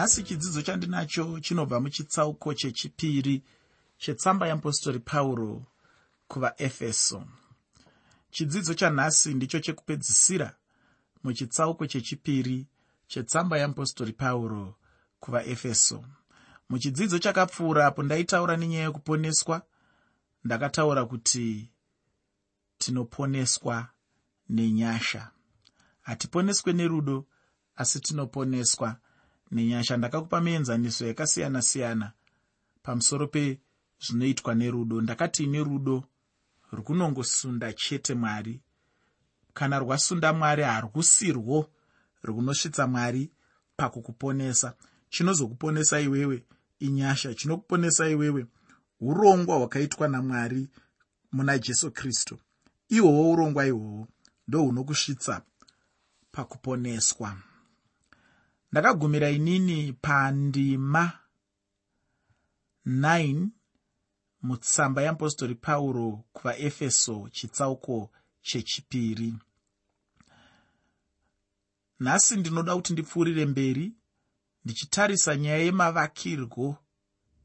nhasi chidzidzo chandinacho chinobva muchitsauko chechipiri chetsamba yeapostori pauro kuvaefeso. Chidzidzo chanhasi ndicho chekupedzisira muchitsauko chechipiri chetsamba yeapostori pauro kuvaefeso. Muchidzidzo chakapfuura apo ndaitaura nenyaya yekuponeswa ndakataura kuti tinoponeswa nenyasha. Hatiponeswe nerudo asi tinoponeswa nenyasha ndakakupa mienzaniso yakasiyana-siyana pamusoro pezvinoitwa nerudo. Ndakati nerudo runongosunda chete mwari. Kana rwasunda mwari harwusirwo runosvitsa mwari pakukuponesa. Chinozokuponesa iwewe inyasha. Chinokuponesa iwewe urongwa hwakaitwa namwari muna jesu kristu. Ihwohwo urongwa ihwohwo ndohunokusvitsa pakuponeswa ndakagumira inini pandima 9 mutsamba yeapostori pauro kuvaefeso chitsauko chechipiri. Nhasi ndinoda kuti ndipfuurire mberi ndichitarisa nyaya yemavakirwo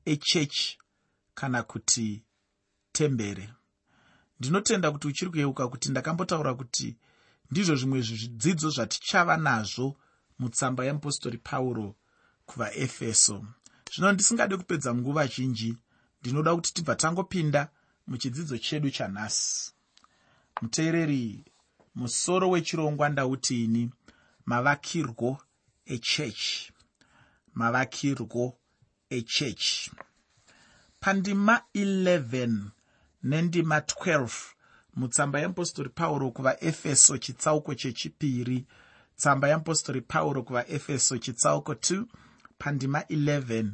echechi kana kuti tembere. Ndinotenda kuti uchiri kuyeuka kuti ndakambotaura kuti ndizvo zvimwe zvidzidzo zvatichava nazvo mutsamba yeapostori pauro kuvaefeso. Zvino ndisingade kupedza nguva zhinji ndinoda kuti tibva tangopinda muchidzidzo chedu chanhasi. Muteereri musoro wechirongwa ndautini mavakirwo echechi mavakirwo echechi pandima 11 nendima 12 mutsamba yeapostori pauro kuvaefeso chitsauko chechipiri tsamba yeapostori pauro kuvaefeso chitsauko 2 pandima 11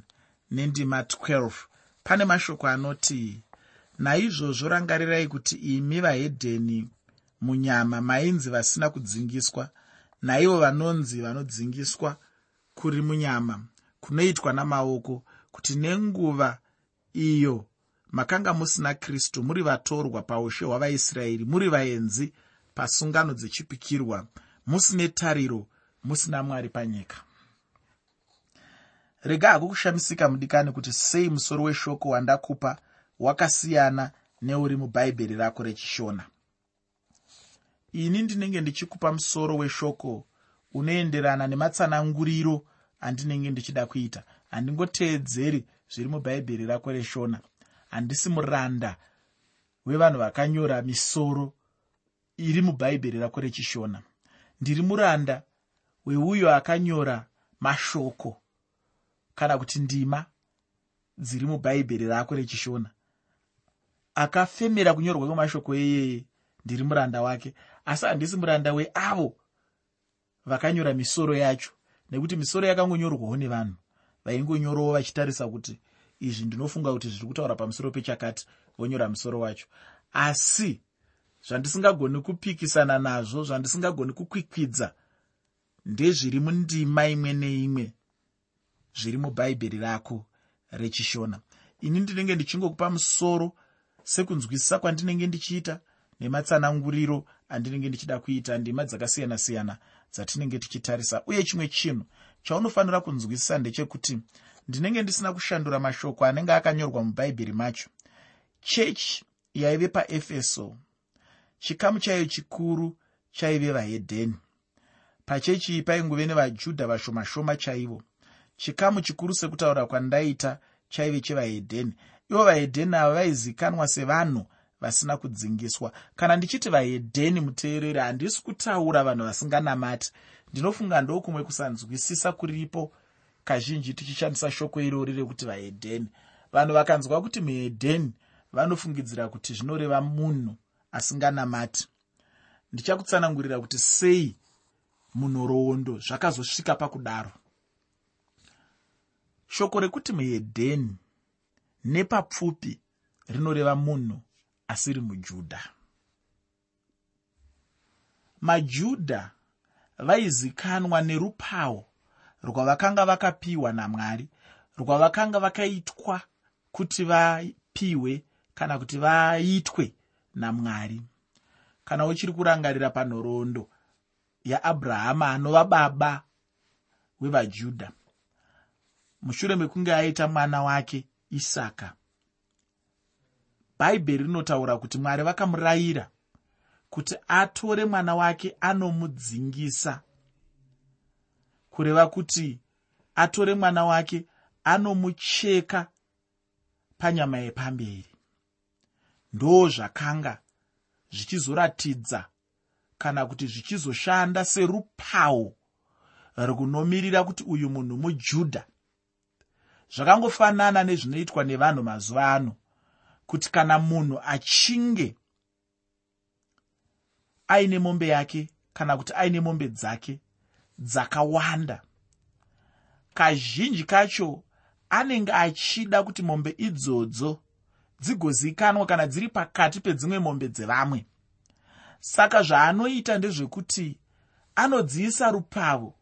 nendima 12 pane mashoko anoti naizvozvo rangarirai kuti imi vahedheni munyama mainzi vasina kudzingiswa naivo vanonzi vanodzingiswa kuri munyama kunoitwa namaoko kuti nenguva iyo makanga musina kristu muri vatorwa paushe hwavaisraeri muri vaenzi pasungano dzechipikirwa musine tariro musina mwari panyika. Rega hako kushamisika mudikani kuti sei musoro weshoko wandakupa wakasiyana neuri mubhaibheri rako rechishona. Ini ndinenge ndichikupa musoro weshoko unoenderana nematsananguriro andinenge ndichida kuita. Handingoteedzeri zviri mubhaibheri rako reshona handisi muranda wevanhu vakanyora misoro iri mubhaibheri rako rechishona ndiri muranda weuyo akanyora mashoko kana kuti ndima dziri mubhaibheri rako rechishona. Akafemera kunyorwa kwemashoko eyeye ndiri muranda wake. Asi handisi muranda weavo vakanyora misoro yacho nekuti misoro yakangonyorwawo nevanhu. Vaingonyorawo vachitarisa kuti izvi ndinofunga kuti zviri kutaura pamusoro pechakati vonyora musoro wacho. Asi zvandisingagoni kupikisana nazvo zvandisingagoni kukwikwidza ndezviri mundima imwe neimwe zviri mubhaibheri rako rechishona. Ini ndinenge ndichingokupa musoro sekunzwisisa kwandinenge ndichiita nematsananguriro andinenge ndichida kuita ndima dzakasiyana-siyana dzatinenge tichitarisa. Uye chimwe chinhu chaunofanira kunzwisisa ndechekuti ndinenge ndisina kushandura mashoko anenge akanyorwa mubhaibheri macho. Chechi yaive paefeso chikamu chaiyo chikuru chaive vahedheni. Pachechi iyi paingove nevajudha vashoma-shoma chaivo. Chikamu chikuru sekutaura kwandaita chaive chevahedheni. Ivo vahedheni ava vaizikanwa sevanhu vasina kudzingiswa. Kana ndichiti vahedheni muteereri handisi kutaura vanhu vasinganamati. Ndinofunga ndokumwe kusanzwisisa kuripo kazhinji tichishandisa shoko irori rekuti vahedheni. Vanhu vakanzwa kuti muhedheni vanofungidzira kuti zvinoreva munhu asinganamati. Ndichakutsanangurira kuti sei munhoroondo zvakazosvika pakudaro. Shoko rekuti muhedheni nepapfupi rinoreva munhu asiri mujudha. Majudha vaizikanwa nerupawo rwavakanga vakapiwa namwari rwavakanga vakaitwa kuti vapiwe kana kuti vaitwe namwari. Kana uchiri kurangarira panhoroondo yaabrahama anova baba wevajudha mushure mekunge aita mwana wake isaka bhaibheri rinotaura kuti mwari vakamurayira kuti atore mwana wake anomudzingisa kureva kuti atore mwana wake anomucheka panyama yepamberi ndo zvakanga zvichizoratidza kana kuti zvichizoshanda serupawo runomirira kuti uyu munhu mujudha. Zvakangofanana nezvinoitwa nevanhu mazuva ano kuti kana munhu achinge aine mombe yake kana kuti aine mombe dzake dzakawanda kazhinji kacho anenge achida kuti mombe idzodzo dzigozivikanwa kana dziri pakati pedzimwe mombe dzevamwe. Saka zvaanoita ndezvekuti anodziisa rupavo.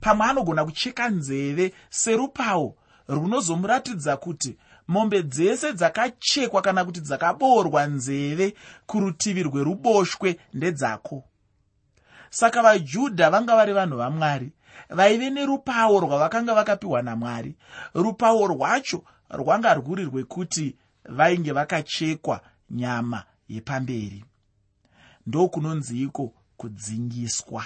Pamwe anogona kucheka nzeve serupawo runozomuratidza kuti mombe dzese dzakachekwa kana kuti dzakaboorwa nzeve kurutivi rweruboshwe ndedzako. Saka vajudha vanga vari vanhu vamwari vaive nerupawo rwavakanga vakapiwa namwari. Rupawo rwacho rwanga rwuri rwekuti vainge vakachekwa nyama yepamberi. Ndokunonziiko kudzingiswa?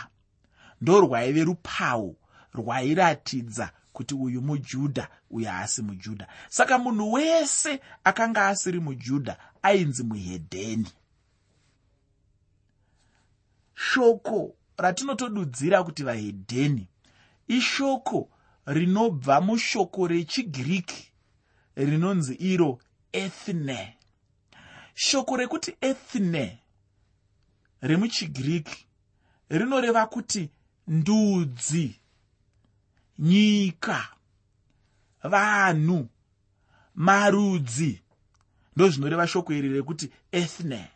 Ndo rwaive rupawo rwairatidza kuti uyu mujudha uyu haasi mujudha saka munhu wese akanga asiri mujudha ainzi muhedheni. Shoko ratinotodudzira kuti vahedheni ishoko rinobva mushoko rechigiriki rinonzi iro ethne. Shoko rekuti ethne remuchigiriki rinoreva kuti ndudzi nyika vanhu marudzi. Ndozvinoreva shoko iri rekuti ethne.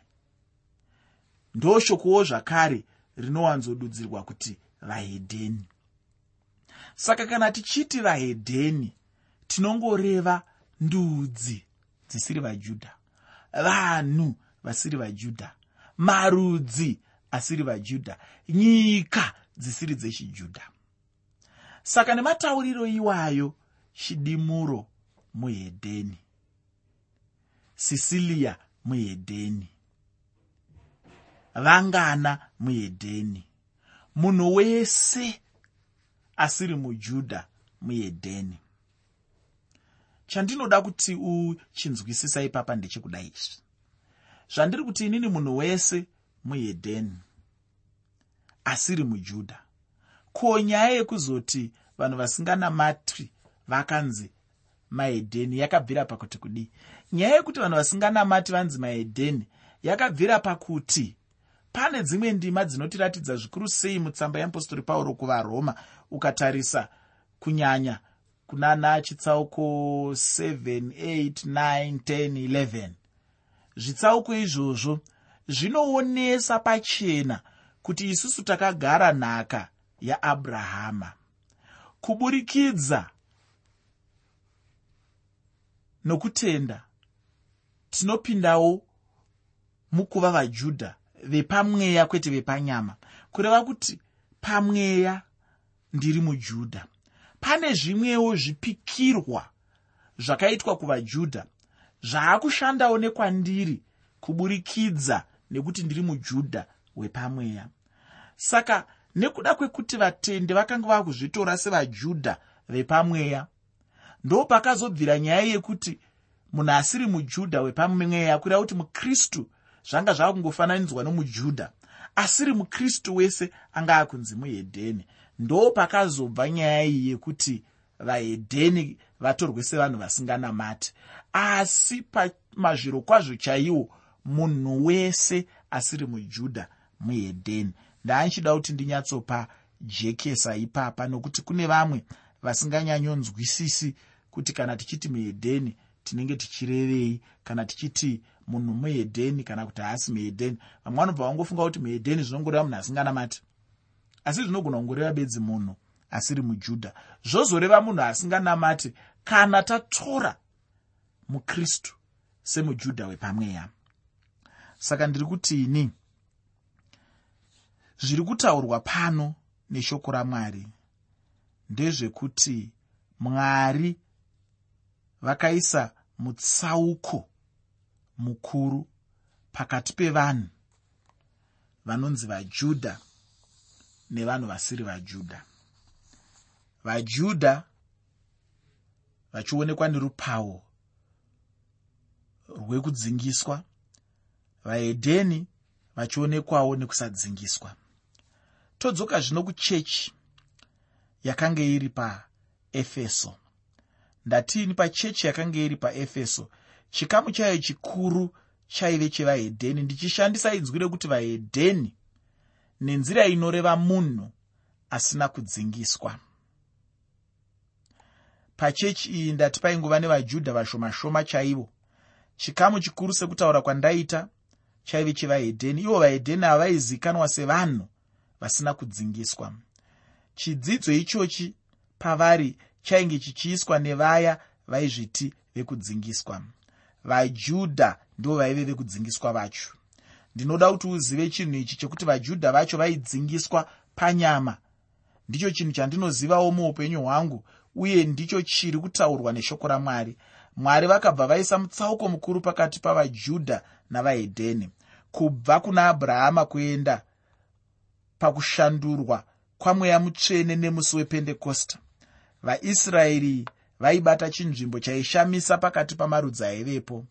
Ndoshokowo zvakare rinowanzodudzirwa kuti vahedheni. Saka kana tichiti vahedheni tinongoreva ndudzi dzisiri vajudha vanhu vasiri vajudha marudzi asiri vajudha nyika dzisiri dzechijudha. Saka nematauriro iwayo chidimuro muhedheni sisiliya muhedheni vangana muhedheni munhu wese asiri mujudha muhedheni chandinoda kuti uchinzwisisa ipapa ndechekudai izvi zvandiri kuti inini munhu wese muhedheni asiri mujudha ko nyaya yekuzoti vanhu vasinganamatwi vakanzi mahedheni yakabvira pakuti kudii nyaya yekuti vanhu vasinganamati vanzi mahedheni yakabvira pakuti pane dzimwe ndima dzinotiratidza zvikuru sei mutsamba yeapostori pauro kuvaroma ukatarisa kunyanya kunana chitsauko 78911 zvitsauko izvozvo zvinoonesa pachena kuti isusu takagara nhaka yaabrahama. Kuburikidza nokutenda tinopindawo mukuva vajudha vepamweya kwete vepanyama. Kureva kuti pamweya ndiri mujudha pane zvimwewo zvipikirwa zvakaitwa kuvajudha zvaakushandawo nekwandiri kuburikidza nekuti ndiri mujudha wepamweya. Saka nekuda kwekuti vatendi vakanga vakuzvitora sevajudha vepamweya ndo pakazobvira nyaya yekuti munhu asiri mujudha wepamweya kureva kuti mukristu zvanga zvava kungofananidzwa nomujudha asiri mukristu wese anga akunzi muhedheni ndo pakazobva nyaya iyi yekuti vahedheni vatorwe sevanhu vasinganamati. Asi pamazviro kwazvo chaiwo munhu wese asiri mujudha muhedheni. Ndaanchida kuti ndinyatsopa jekesa ipapa nokuti kune vamwe vasinganyanyonzwisisi kuti kana tichiti muhedheni tinenge tichirevei kana tichiti munhu muhedheni kana kuti haasi muhedheni. Vamwe vanobva vangofunga kuti muhedheni zvinongoreva munhu asinganamati asi zvinogona kungoreva bedzi munhu asiri mujudha. Zvozoreva munhu asinganamati kana tatora mukristu semujudha wepamweya. Saka ndiri kuti ini zviri kutaurwa pano neshoko ramwari ndezvekuti mwari vakaisa mutsauko mukuru pakati pevanhu vanonzi vajudha nevanhu vasiri vajudha. Vajudha vachionekwa nerupawo rwekudzingiswa. Vahedheni vachionekwawo nekusadzingiswa. Todzoka zvino kuchechi yakanga iri paefeso. Ndatiini pachechi yakanga iri paefeso? Chikamu chayo chikuru chaive chevahedheni ndichishandisa inzwi rekuti vahedheni nenzira inoreva munhu asina kudzingiswa. Pachechi iyi ndati paingova nevajudha vashoma-shoma chaivo chikamu chikuru sekutaura kwandaita chaive chevahedheni. Ivo vahedheni havaizikanwa sevanhu vasina kudzingiswa. Chidzidzo ichochi pavari chainge chichiiswa nevaya vaizviti vekudzingiswa. Vajudha ndivo vaive vekudzingiswa vacho ndinoda kuti uzive chinhu ichi chekuti vajudha vacho vaidzingiswa panyama. Ndicho chinhu chandinozivawo muupenyu hwangu uye ndicho chiri kutaurwa neshoko ramwari. Mwari vakabva vaisa mutsauko mukuru pakati pavajudha navahedheni kubva kuna abrahama kuenda pakushandurwa kwamweya mutsvene nemusi wependekosta vaisraeri vaibata chinzvimbo chaishamisa pakati pamarudzi aivepo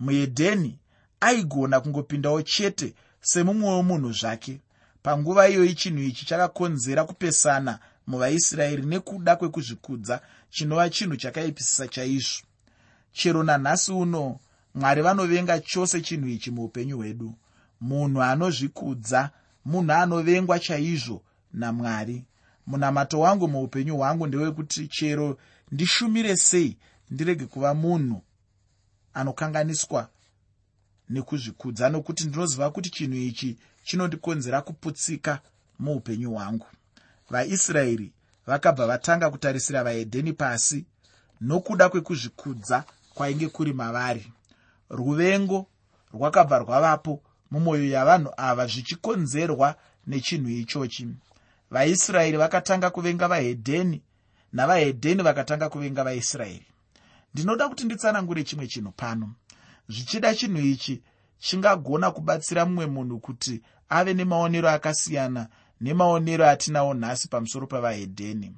muedheni aigona kungopindawo chete semumwe wemunhu zvake. Panguva iyoyi chinhu ichi chakakonzera kupesana muvaisraeri nekuda kwekuzvikudza chinova chinhu chakaipisisa chaizvo. Chero nanhasi uno mwari vanovenga chose chinhu ichi muupenyu hwedu. Munhu anozvikudza munhu anovengwa chaizvo namwari. Munamato wangu muupenyu hwangu ndewekuti chero ndishumire sei ndirege kuva munhu anokanganiswa nekuzvikudza nokuti ndinoziva kuti chinhu ichi chinondikonzera kuputsika muupenyu hwangu. Vaisraeri vakabva vatanga kutarisira vahedheni pasi nokuda kwekuzvikudza kwainge kuri mavari. Ruvengo rwakabva rwavapo mumwoyo yavanhu ava zvichikonzerwa nechinhu ichochi. Vaisraeri vakatanga kuvenga vahedheni navahedheni vakatanga kuvenga vaisraeri. Ndinoda kuti nditsanangure chimwe chinhu pano zvichida chinhu ichi chingagona kubatsira mumwe munhu kuti ave nemaonero akasiyana nemaonero atinawo nhasi pamusoro pavahedheni.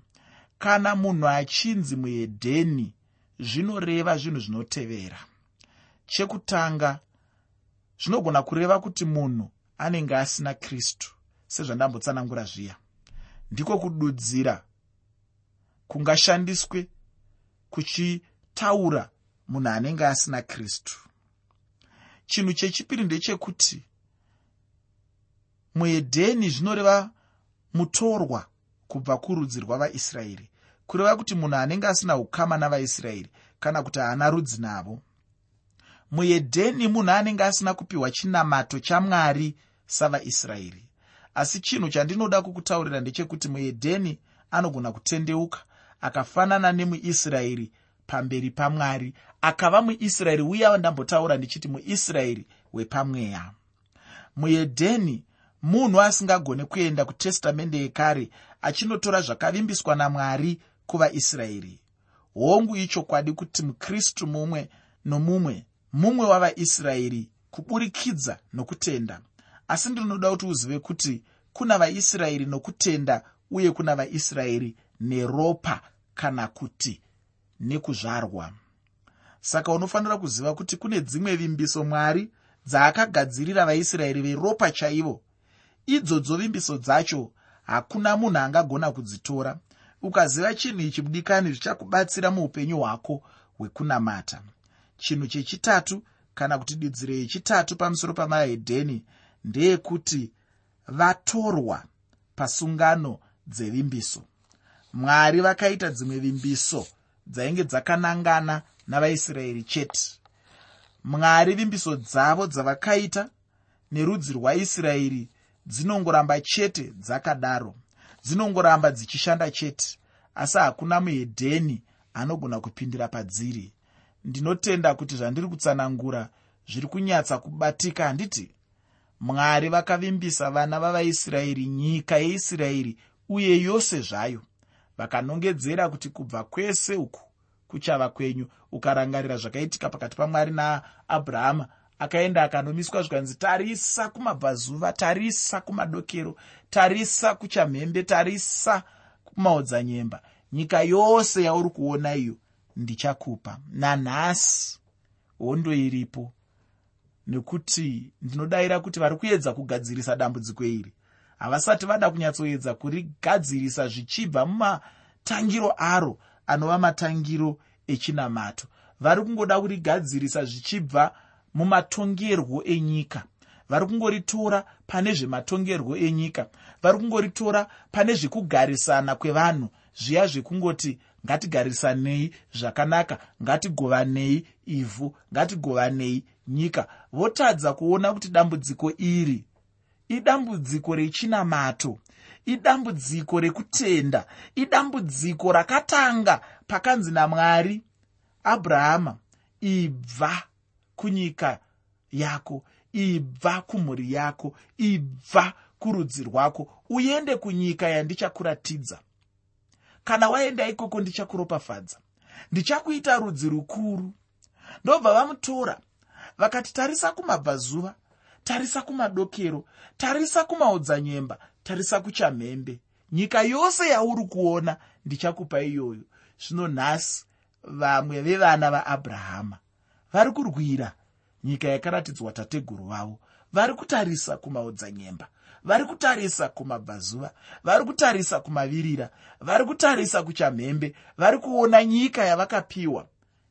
Kana munhu achinzi muhedheni zvinoreva zvinhu zvinotevera. Chekutanga zvinogona kureva kuti munhu anenge asina kristu sezvandambotsanangura zviya. Ndiko kududzira kungashandiswe kuchitaura munhu anenge asina kristu chinhu chechipiri ndechekuti muedheni zvinoreva mutorwa kubva kurudzi rwavaisraeri kureva kuti munhu anenge asina ukama navaisraeri kana kuti haana rudzi navo. Muedheni munhu anenge asina kupiwa chinamato chamwari savaisraeri. Asi chinhu chandinoda kukutaurira ndechekuti muedheni anogona kutendeuka akafanana nemuisraeri pamberi pamwari akava muisraeri uya wandambotaura ndichiti muisraeri wepamweya. Muedheni munhu asingagone kuenda kutestamende yekare achinotora zvakavimbiswa namwari kuvaisraeri. Hongu ichokwadi kuti mukristu mumwe nomumwe mumwe wavaisraeri kuburikidza nokutenda. Asi ndinoda kuti uzive kuti kuna vaisraeri nokutenda uye kuna vaisraeri neropa kana kuti nekuzvarwa. Saka unofanira kuziva kuti kune dzimwe vimbiso mwari dzaakagadzirira vaisraeri veropa chaivo. Idzodzo vimbiso dzacho hakuna munhu angagona kudzitora. Ukaziva chinhu ichi mudikani zvichakubatsira muupenyu hwako hwekunamata. Chinhu chechitatu kana kuti didziro yechitatu pamusoro pamahedheni ndeyekuti vatorwa pasungano dzevimbiso. Mwari vakaita dzimwe vimbiso dzainge dzakanangana navaisraeri chete. Mwari vimbiso dzavo dzavakaita nerudzi rwaisraeri dzinongoramba chete dzakadaro dzinongoramba dzichishanda chete asi hakuna muhedheni anogona kupindira padziri. Ndinotenda kuti zvandiri kutsanangura zviri kunyatsa kubatika handiti mwari vakavimbisa vana vavaisraeri nyika yeisraeri uye yose zvayo vakanongedzera kuti kubva kwese uku kuchava kwenyu ukarangarira zvakaitika pakati pamwari naabrahama akaenda akanomiswa zvikanzi tarisa kumabvazuva tarisa kumadokero tarisa kuchamhembe tarisa kumaodzanyemba. Nyika yose yauri kuona iyo ndichakupa. Nanhasi hondo iripo. Nekuti ndinodayira kuti vari kuedza kugadzirisa dambudziko iri havasati vada kunyatsoedza kurigadzirisa zvichibva mumatangiro aro anova matangiro echinamato. Vari kungoda kurigadzirisa zvichibva mumatongerwo enyika. Vari kungoritora pane zvematongerwo enyika. Vari kungoritora pane zvekugarisana kwevanhu. Zviya zvekungoti ngatigarisanei zvakanaka ngatigovanei ivhu ngatigovanei nyika. Votadza kuona kuti dambudziko iri idambudziko rechinamato idambudziko rekutenda idambudziko rakatanga pakanzi namwari abrahama ibva kunyika yako ibva kumhuri yako ibva kurudzi rwako. Uende kunyika yandichakuratidza. Kana waenda ikoko ndichakuropafadza. Ndichakuita rudzi rukuru. Ndobva vamutora vakati tarisa kumabvazuva tarisa kumadokero tarisa kumaodzanyemba tarisa kuchamhembe. Nyika yose yauri kuona ndichakupa iyoyo. Zvino nhasi vamwe vevana vaabrahama vari kurwira nyika yakaratidzwa tateguru vavo vari kutarisa kumaodzanyemba vari kutarisa kumabvazuva vari kutarisa kumavirira vari kutarisa kuchamhembe vari kuona nyika yavakapiwa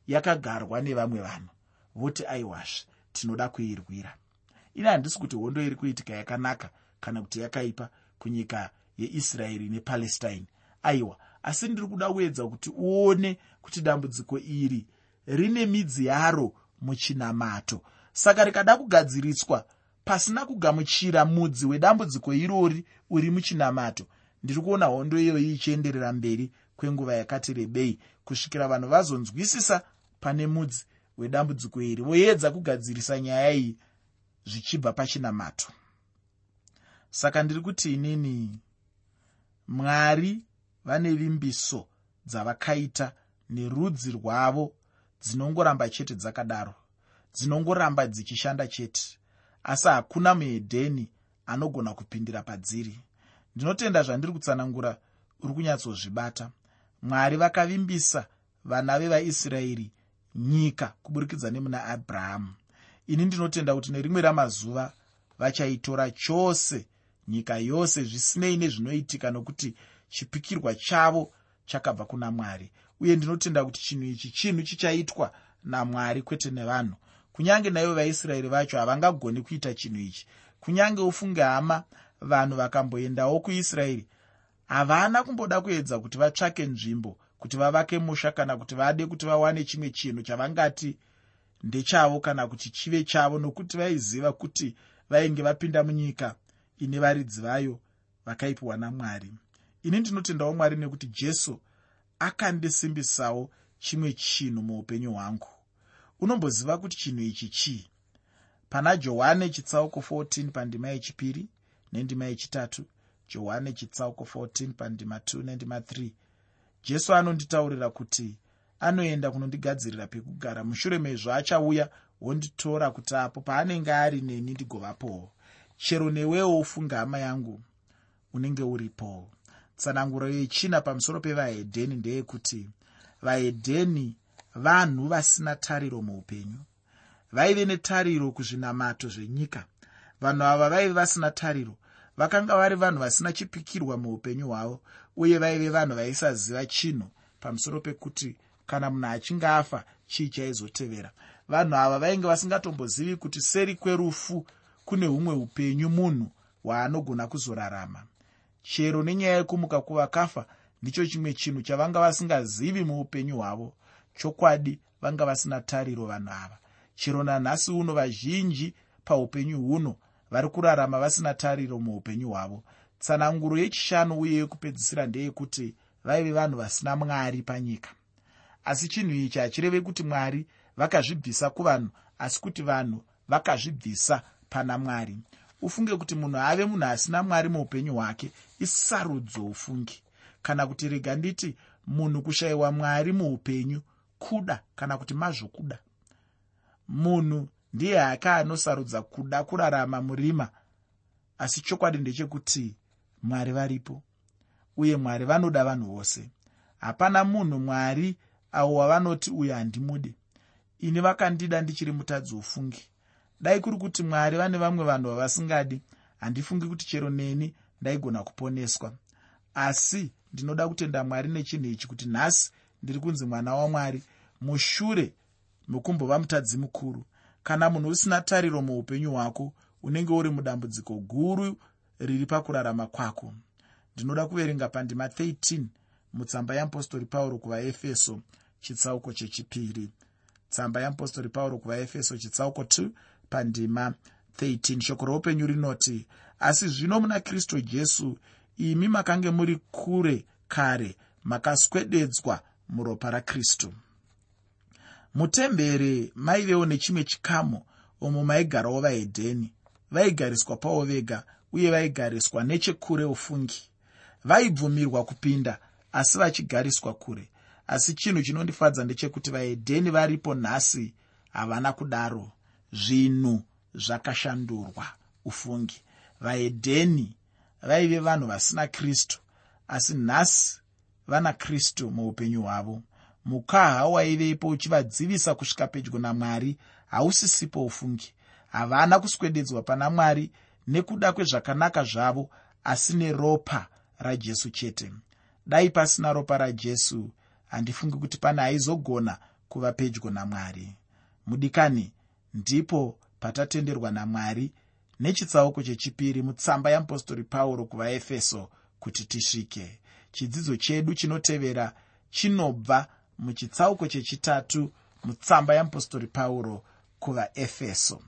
yakagarwa nevamwe vanhu. Voti aiwazve tinoda kuirwira ini handisi kuti hondo iri kuitika yakanaka kana kuti yakaipa kunyika yeisraeri nepalestine. Aiwa asi ndiri kuda kuedza kuti uone kuti dambudziko iri rine midzi yaro muchinamato. Saka rikada kugadziriswa pasina kugamuchira mudzi wedambudziko irori uri muchinamato. Ndiri kuona hondo iyoyi ichienderera mberi kwenguva yakati rebei kusvikira vanhu vazonzwisisa pane mudzi wedambudziko iri voedza kugadzirisa nyaya iyi zvichibva pachinamato saka ndiri kuti inini mwari vane vimbiso dzavakaita nerudzi rwavo dzinongoramba chete dzakadaro dzinongoramba dzichishanda chete asi hakuna muhedheni anogona kupindira padziri. Ndinotenda zvandiri kutsanangura uri kunyatsozvibata. Mwari vakavimbisa vana vevaisraeri nyika kuburikidza nemuna abrahamu ini ndinotenda kuti nerimwe ramazuva vachaitora chose nyika yose zvisinei nezvinoitika nokuti chipikirwa chavo chakabva kuna mwari. Uye ndinotenda kuti chinhu ichi chinhu chichaitwa namwari kwete nevanhu. Kunyange naivo vaisraeri vacho havangagoni kuita chinhu ichi. Kunyange ufunge hama vanhu vakamboendawo kuisraeri havana kumboda kuedza kuti vatsvake nzvimbo kuti vavake musha kana kuti vade kuti vawane chimwe chinhu chavangati ndechavo kana kuti chive chavo nokuti vaiziva kuti vainge vapinda munyika ine varidzi vayo vakaipiwa namwari. Ini ndinotendawo mwari nekuti jesu akandisimbisawo chimwe chinhu muupenyu hwangu. Unomboziva kuti chinhu ichi chii? Pana johani chitsauko 14 pandima yechipiri nendima yechitatu johani chitsauko 14 pandima 2 nendima 3 jesu anonditaurira kuti anoenda kunondigadzirira pekugara. Mushure mezvo achauya wonditora kuti apo paanenge ari neni ndigovapowo chero newewo ufunga hama yangu unenge uripowo tsananguro yechina pamusoro pevahedheni ndeyekuti vahedheni vanhu vasina tariro muupenyu. Vaive netariro kuzvinamato zvenyika. Vanhu ava vaive vasina tariro. Vakanga vari vanhu vasina chipikirwa muupenyu hwavo uye vaive vanhu vaisaziva chinhu pamusoro pekuti kana munhu achinge afa chii chaizotevera. Vanhu ava vainge vasingatombozivi kuti seri kwerufu kune humwe upenyu munhu hwaanogona kuzorarama. Chero nenyaya yekumuka kuvakafa ndicho chimwe chinhu chavanga vasingazivi muupenyu hwavo. Chokwadi vanga vasina tariro vanhu ava. Chero nanhasi uno vazhinji paupenyu huno vari kurarama vasina tariro muupenyu hwavo. Tsananguro yechishanu uye yekupedzisira ndeyekuti vaive vanhu vasina mwari panyika asi chinhu ichi hachireve kuti mwari vakazvibvisa kuvanhu asi kuti vanhu vakazvibvisa pana mwari. Ufunge kuti munhu ave munhu asina mwari muupenyu hwake isarudzo ufungi. Kana kuti rega nditi munhu kushayiwa mwari muupenyu kuda kana kuti mazvokuda munhu ndiye hake anosarudza kuda kurarama murima asi chokwadi ndechekuti mwari varipo uye mwari vanoda vanhu vose. Hapana munhu mwari avo wavanoti uyu handimude. Ini vakandida ndichiri mutadzi ufungi dai kuri kuti mwari vane vamwe vanhu vavasingadi handifungi kuti chero neni ndaigona kuponeswa. Asi ndinoda kutenda mwari nechinhu ichi kuti nhasi ndiri kunzi mwana wamwari mushure mekumbova mutadzi mukuru. Kana munhu usina tariro muupenyu hwako unenge uri mudambudziko guru riri pakurarama kwako. Ndinoda kuverenga pandima 13 mutsamba yeapostori pauro kuvaefeso chitsauko chechipiri. Tsamba yeapostori pauro kuvaefeso chitsauko 2 pandima 13 shoko roupenyu rinoti asi zvino muna kristu jesu imi makange muri kure kare makaswededzwa muropa rakristu. Mutembere maivewo nechimwe chikamu omo maigarawo vahedheni. Vaigariswa pavo vega uye vaigariswa nechekure ufungi. Vaibvumirwa kupinda asi vachigariswa kure. Asi chinhu chinondifadza ndechekuti vahedheni varipo nhasi havana kudaro. Zvinhu zvakashandurwa ufungi. Vahedheni vaive vanhu vasina kristu asi nhasi vana kristu muupenyu hwavo. Mukaha waivepo uchivadzivisa kusvika pedyo namwari hausisipo ufungi. Havana kuswededzwa pana mwari nekuda kwezvakanaka zvavo asi neropa rajesu chete dai pasina ropa rajesu. Handifungi kuti pane aizogona kuva pedyo namwari. Mudikani ndipo patatenderwa namwari nechitsauko chechipiri mutsamba yeapostori pauro kuvaefeso kuti tisvike. Chidzidzo chedu chinotevera chinobva muchitsauko chechitatu mutsamba yeapostori pauro kuvaefeso